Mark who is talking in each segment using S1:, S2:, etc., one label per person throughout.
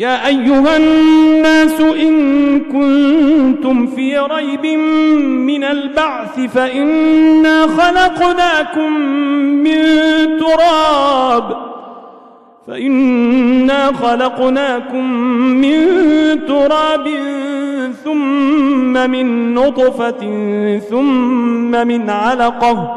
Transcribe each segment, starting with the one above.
S1: يا أيها الناس إن كنتم في ريب من البعث فإنا خلقناكم من تراب فإنا خلقناكم من تراب ثم من نطفة ثم من علقة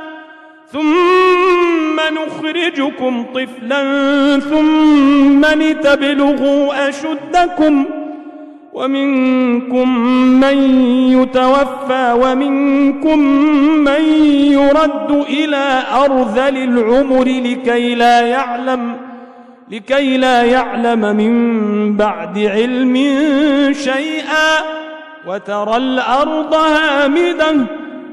S1: ثم نخرجكم طفلا ثم لتبلغوا أشدكم. ومنكم من يتوفى ومنكم من يرد إلى أرذل العمر لكي لا يعلم لكي لا يعلم من بعد علم شيئا. وترى الأرض هامدة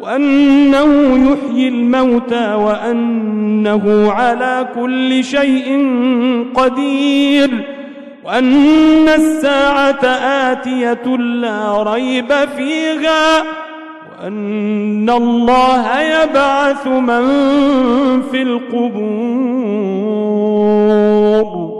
S1: وأنه يحيي الموتى وأنه على كل شيء قدير وأن الساعة آتية لا ريب فيها وأن الله يبعث من في القبور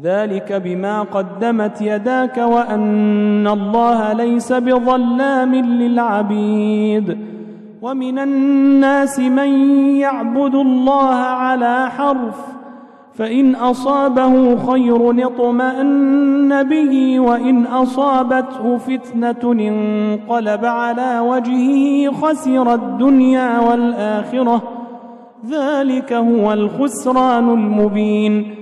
S1: ذلك بما قدمت يداك وأن الله ليس بظلام للعبيد ومن الناس من يعبد الله على حرف فإن أصابه خير اطمأن به وإن أصابته فتنة انقلب على وجهه خسر الدنيا والآخرة. ذلك هو الخسران المبين.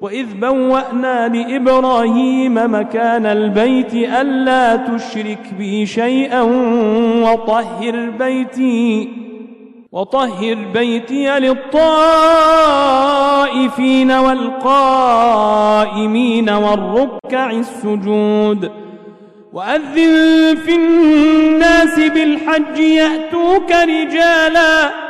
S1: وإذ بوأنا لإبراهيم مكان البيت ألا تشرك بي شيئا وطهر بيتي وطهر بيتي للطائفين والقائمين والركع السجود وأذن في الناس بالحج يأتوك رجالاً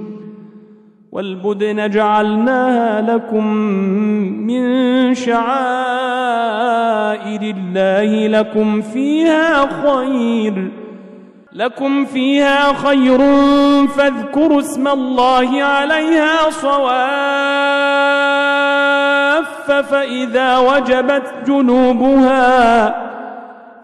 S1: والبدن جعلناها لكم من شعائر الله لكم فيها خير لكم فيها خير فاذكروا اسم الله عليها صواف فإذا وجبت جنوبها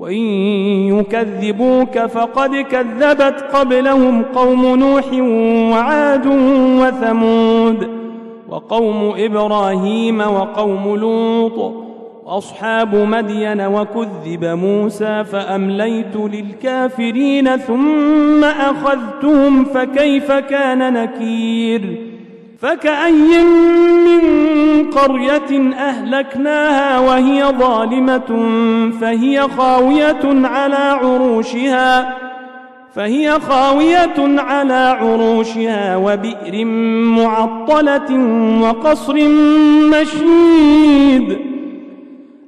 S1: وإن يكذبوك فقد كذبت قبلهم قوم نوح وعاد وثمود وقوم إبراهيم وقوم لوط وأصحاب مدين وكذب موسى فأمليت للكافرين ثم أخذتهم فكيف كان نكير فكأي من قرية أهلكناها وهي ظالمة فهي خاوية على عروشها فهي خاوية على عروشها وبئر معطلة وقصر مشيد.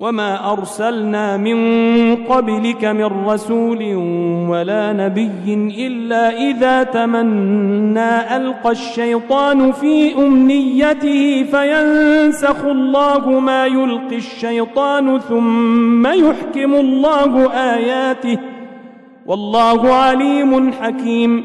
S1: وما أرسلنا من قبلك من رسول ولا نبي إلا إذا تمنى ألقى الشيطان في أمنيته فينسخ الله ما يلقي الشيطان ثم يحكم الله آياته والله عليم حكيم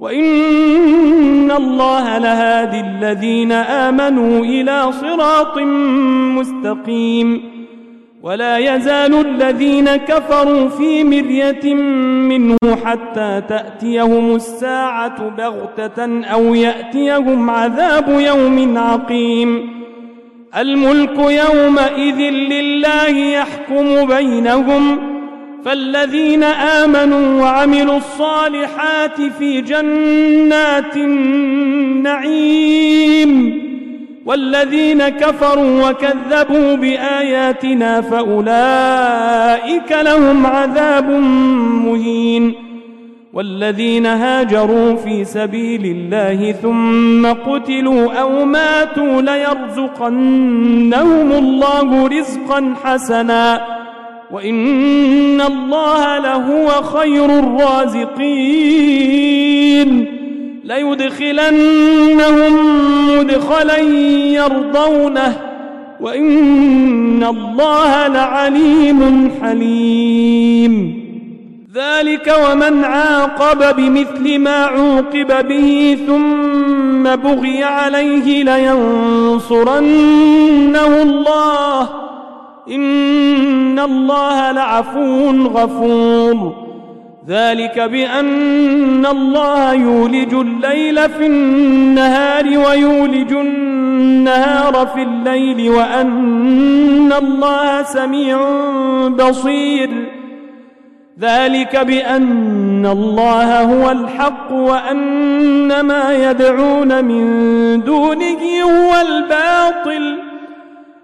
S1: وإن الله لهادي الذين آمنوا إلى صراط مستقيم ولا يزال الذين كفروا في مرية منه حتى تأتيهم الساعة بغتة أو يأتيهم عذاب يوم عقيم الملك يومئذ لله يحكم بينهم فالذين آمنوا وعملوا الصالحات في جنات النعيم والذين كفروا وكذبوا بآياتنا فأولئك لهم عذاب مهين والذين هاجروا في سبيل الله ثم قتلوا أو ماتوا ليرزقنهم الله رزقا حسناً وإن الله لهو خير الرازقين. ليدخلنهم مدخلا يرضونه وإن الله لعليم حليم. ذلك ومن عاقب بمثل ما عوقب به ثم بغي عليه لينصرنه الله إن الله لعفو غفور. ذلك بأن الله يولج الليل في النهار ويولج النهار في الليل وأن الله سميع بصير. ذلك بأن الله هو الحق وأن ما يدعون من دونه هو الباطل.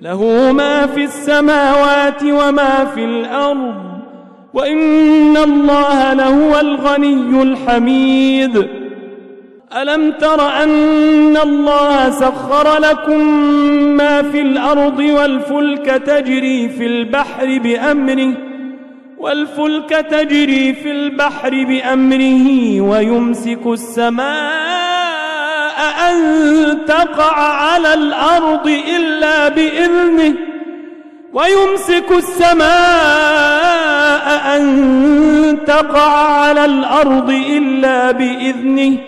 S1: له ما في السماوات وما في الأرض وإن الله لهو الغني الحميد. ألم تر أن الله سخر لكم ما في الأرض والفلك تجري في البحر بأمره والفلك تجري في البحر بأمره ويمسك السماء أن تقع على الأرض إلا بإذنه ويمسك السماء أن تقع على الأرض إلا بإذنه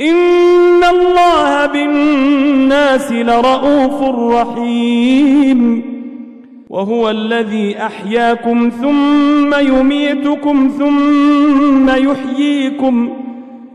S1: إن الله بالناس لرؤوف رحيم وهو الذي أحياكم ثم يميتكم ثم يحييكم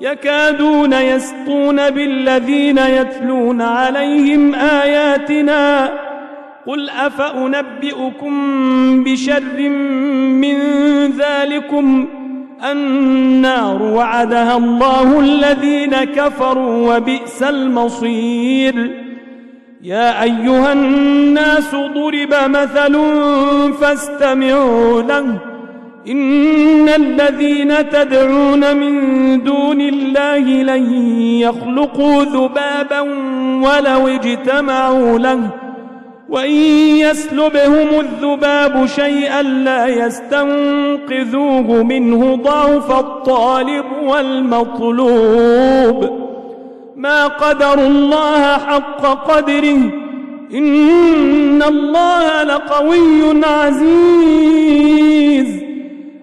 S1: يكادون يسطون بالذين يتلون عليهم آياتنا قل أفأنبئكم بشر من ذلكم النار وعدها الله الذين كفروا وبئس المصير يا أيها الناس ضرب مثل فاستمعوا له إن الذين تدعون من دون الله لن يخلقوا ذبابا ولو اجتمعوا له وإن يسلبهم الذباب شيئا لا يستنقذوه منه ضعف الطالب والمطلوب. ما قدر الله حق قدره. إن الله لقوي عزيز.